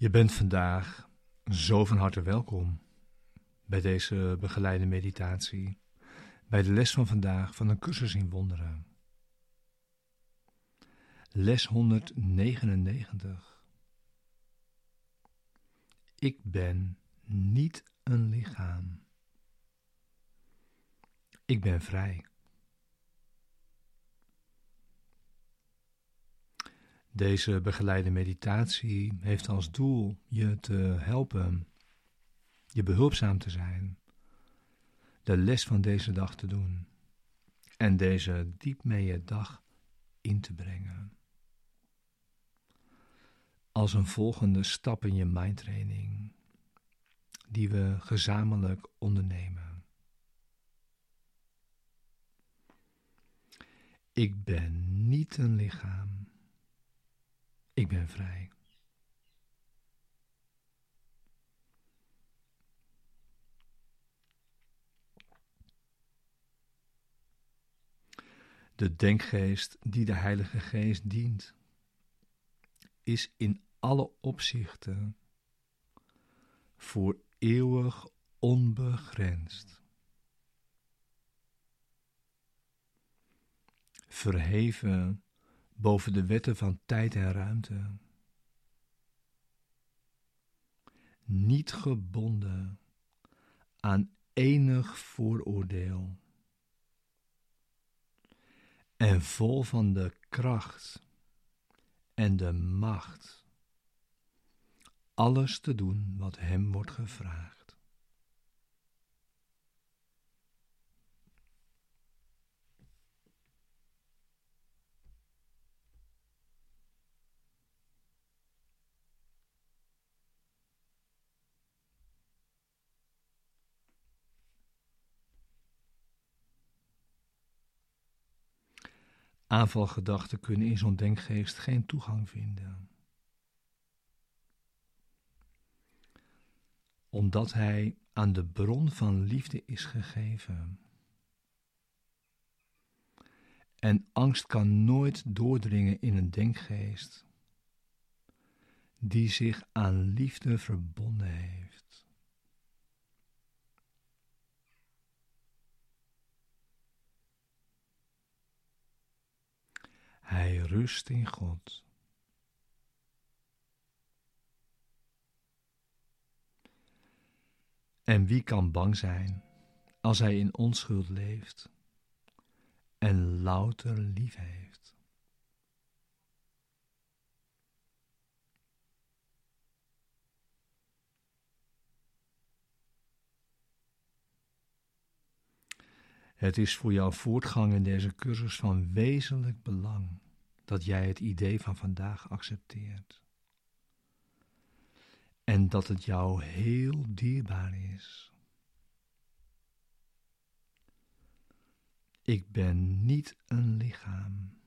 Je bent vandaag zo van harte welkom bij deze begeleide meditatie, bij de les van vandaag van een cursus in wonderen. Les 199. Ik ben niet een lichaam. Ik ben vrij. Deze begeleide meditatie heeft als doel je te helpen, je behulpzaam te zijn, de les van deze dag te doen en deze diep mee je dag in te brengen. Als een volgende stap in je mindtraining die we gezamenlijk ondernemen. Ik ben niet een lichaam. Ik ben vrij. De denkgeest die de Heilige Geest dient, is in alle opzichten voor eeuwig onbegrensd. Verheven boven de wetten van tijd en ruimte. Niet gebonden aan enig vooroordeel. En vol van de kracht en de macht alles te doen wat hem wordt gevraagd. Aanvalgedachten kunnen in zo'n denkgeest geen toegang vinden. Omdat hij aan de bron van liefde is gegeven. En angst kan nooit doordringen in een denkgeest die zich aan liefde verbonden heeft. Hij rust in God. En wie kan bang zijn als hij in onschuld leeft en louter lief heeft? Het is voor jouw voortgang in deze cursus van wezenlijk belang dat jij het idee van vandaag accepteert. En dat het jou heel dierbaar is. Ik ben niet een lichaam.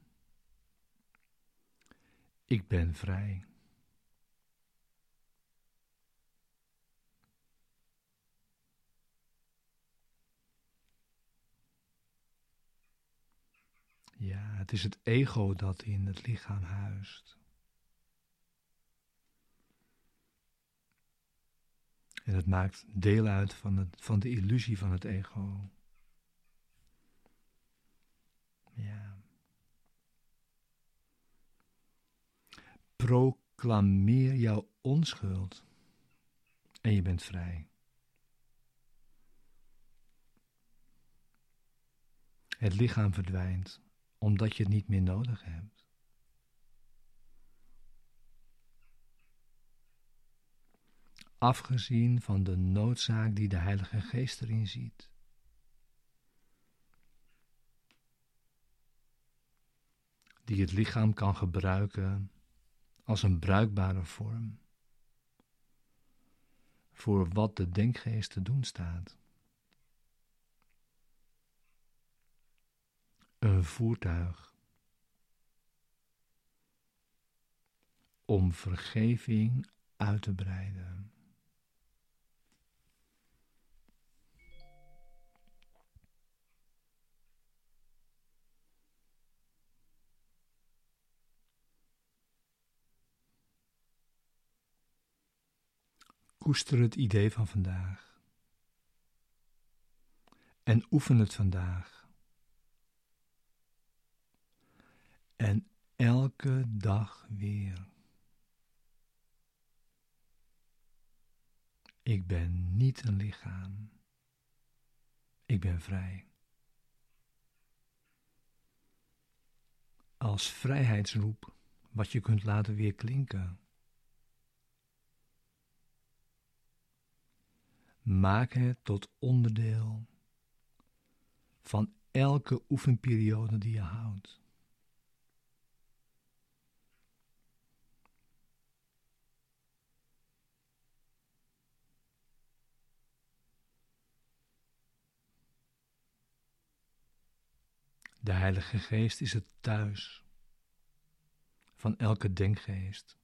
Ik ben vrij. Ja, het is het ego dat in het lichaam huist. En het maakt deel uit van, het, van de illusie van het ego. Ja. Proclameer jouw onschuld en je bent vrij. Het lichaam verdwijnt omdat je het niet meer nodig hebt. Afgezien van de noodzaak die de Heilige Geest erin ziet. Die het lichaam kan gebruiken als een bruikbare vorm voor wat de denkgeest te doen staat. Een voertuig om vergeving uit te breiden. Koester het idee van vandaag. En oefen het vandaag. En elke dag weer. Ik ben niet een lichaam. Ik ben vrij. Als vrijheidsroep, wat je kunt laten weer klinken. Maak het tot onderdeel van elke oefenperiode die je houdt. De Heilige Geest is het thuis van elke denkgeest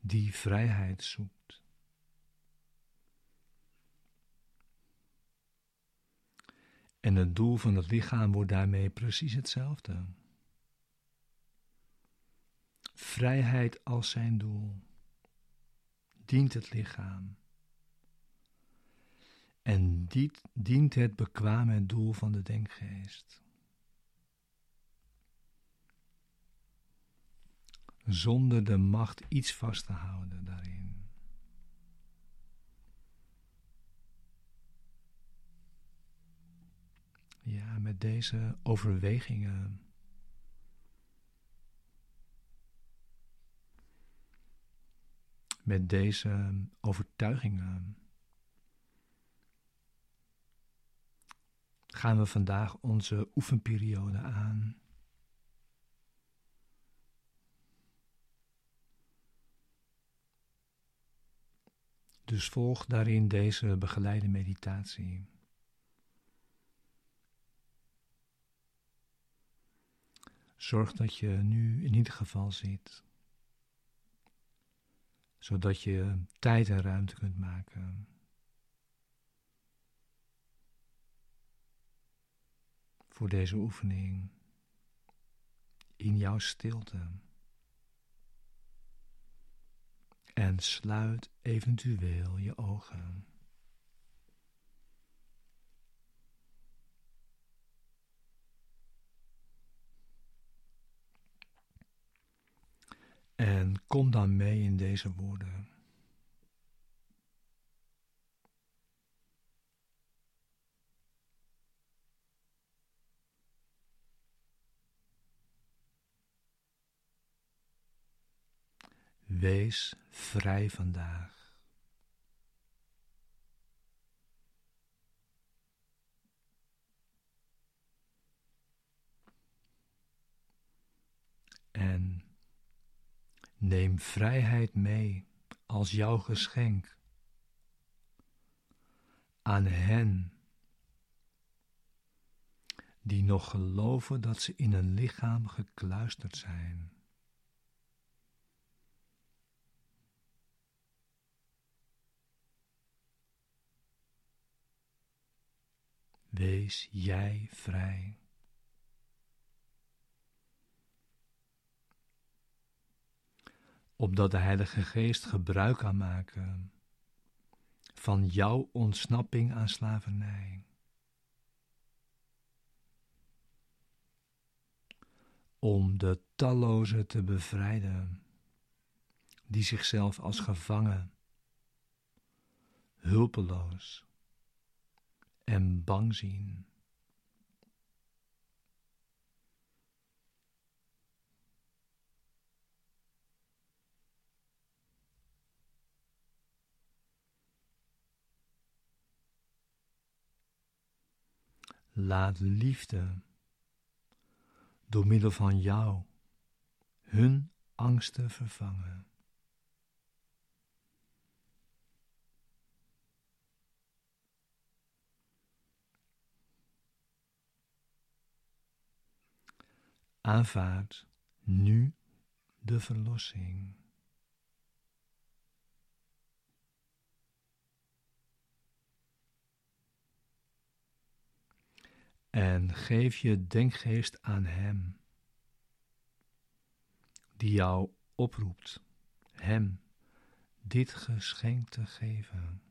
die vrijheid zoekt. En het doel van het lichaam wordt daarmee precies hetzelfde. Vrijheid als zijn doel dient het lichaam en dit dient het bekwame doel van de denkgeest. Zonder de macht iets vast te houden daarin. Ja, met deze overwegingen. Met deze overtuigingen gaan we vandaag onze oefenperiode aan. Dus volg daarin deze begeleide meditatie. Zorg dat je nu in ieder geval zit, zodat je tijd en ruimte kunt maken. Voor deze oefening in jouw stilte. En sluit eventueel je ogen. En kom dan mee in deze woorden. Wees vrij vandaag. En neem vrijheid mee als jouw geschenk aan hen die nog geloven dat ze in een lichaam gekluisterd zijn. Wees jij vrij. Opdat de Heilige Geest gebruik kan maken van jouw ontsnapping aan slavernij. Om de talloze te bevrijden die zichzelf als gevangen, hulpeloos en bang zien. Laat liefde door middel van jou hun angsten vervangen. Aanvaard nu de verlossing. En geef je denkgeest aan Hem, die jou oproept, Hem dit geschenk te geven.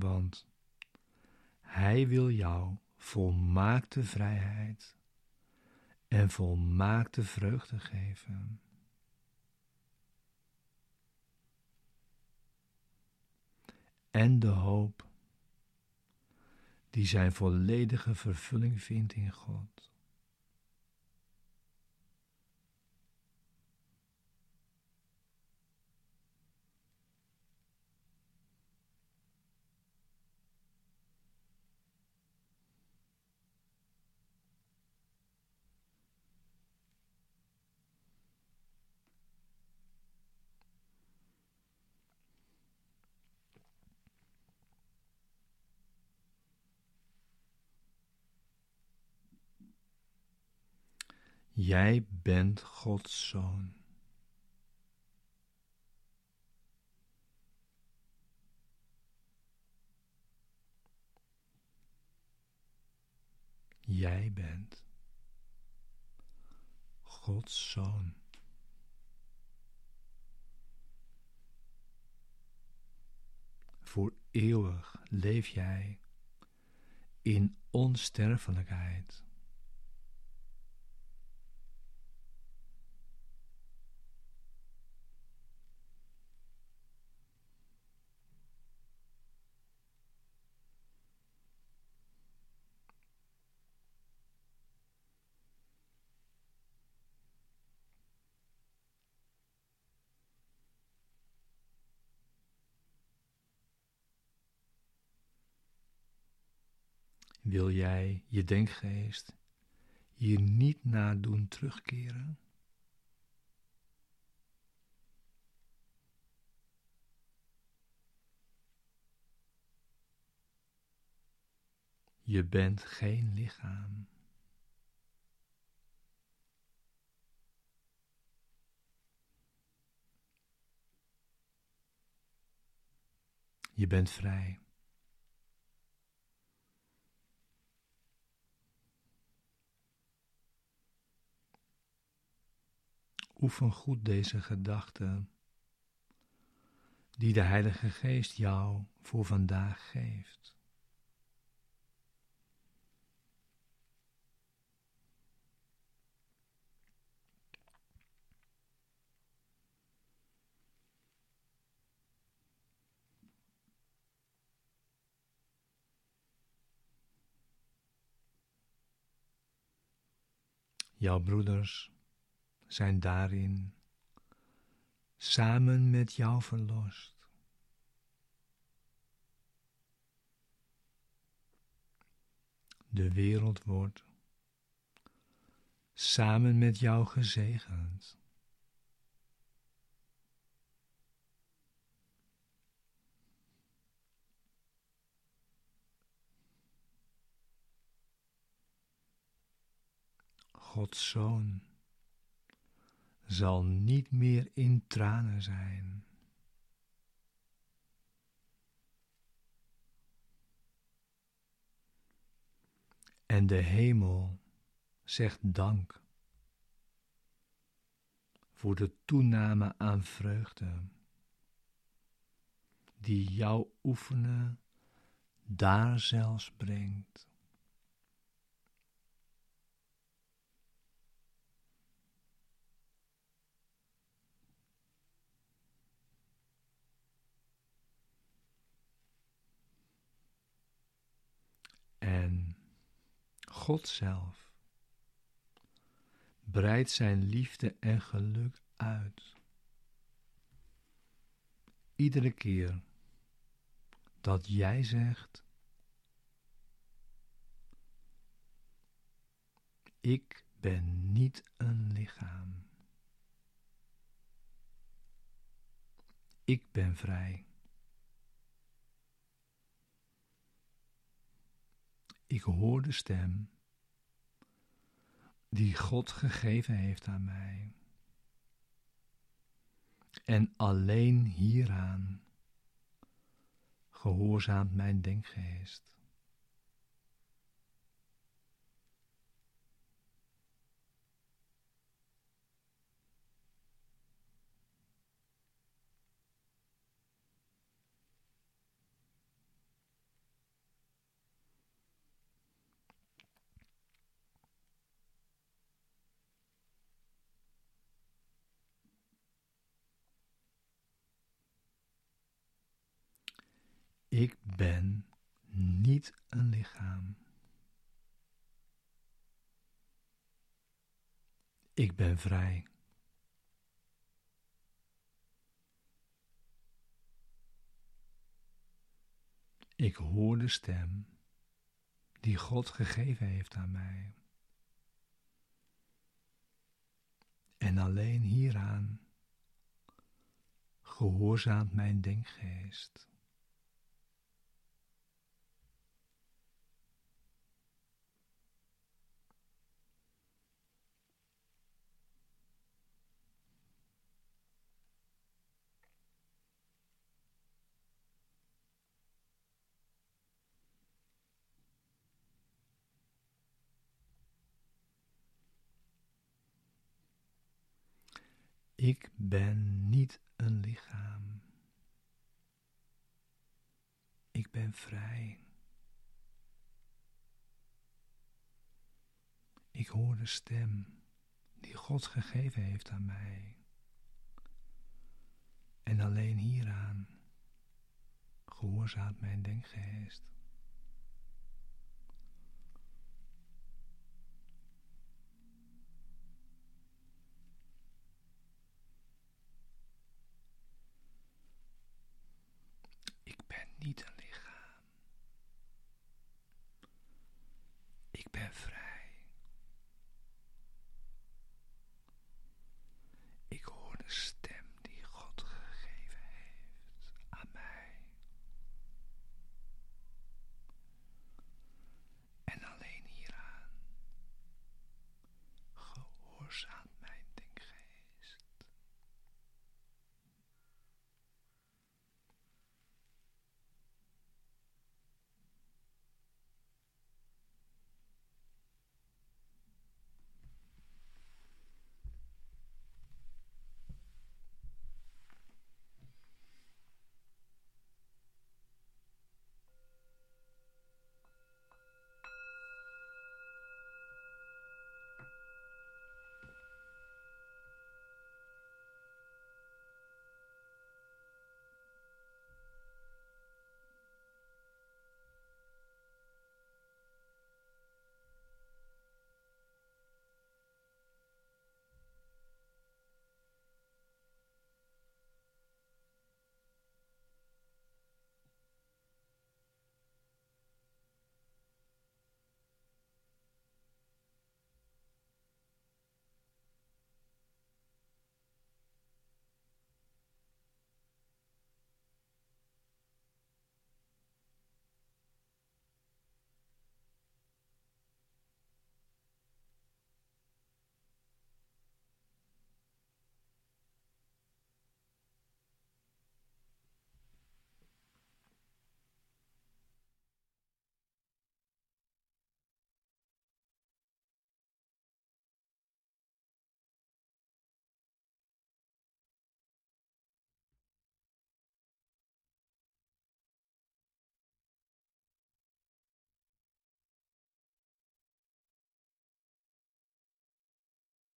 Want Hij wil jou volmaakte vrijheid en volmaakte vreugde geven. En de hoop die zijn volledige vervulling vindt in God. Jij bent Gods zoon. Jij bent Gods zoon. Voor eeuwig leef jij in onsterfelijkheid. Wil jij je denkgeest hier niet naar doen terugkeren? Je bent geen lichaam. Je bent vrij. Oefen goed deze gedachten die de Heilige Geest jou voor vandaag geeft. Jouw broeders zijn daarin samen met jou verlost. De wereld wordt samen met jou gezegend. Gods Zoon zal niet meer in tranen zijn. En de hemel zegt dank voor de toename aan vreugde die jouw oefenen daar zelfs brengt. En God zelf breidt zijn liefde en geluk uit. Iedere keer dat jij zegt: Ik ben niet een lichaam. Ik ben vrij. Ik hoor de stem die God gegeven heeft aan mij. En alleen hieraan gehoorzaamt mijn denkgeest. Ik ben niet een lichaam. Ik ben vrij. Ik hoor de stem die God gegeven heeft aan mij. En alleen hieraan gehoorzaamt mijn denkgeest. Ik ben niet een lichaam. Ik ben vrij. Ik hoor de stem die God gegeven heeft aan mij. En alleen hieraan gehoorzaamt mijn denkgeest.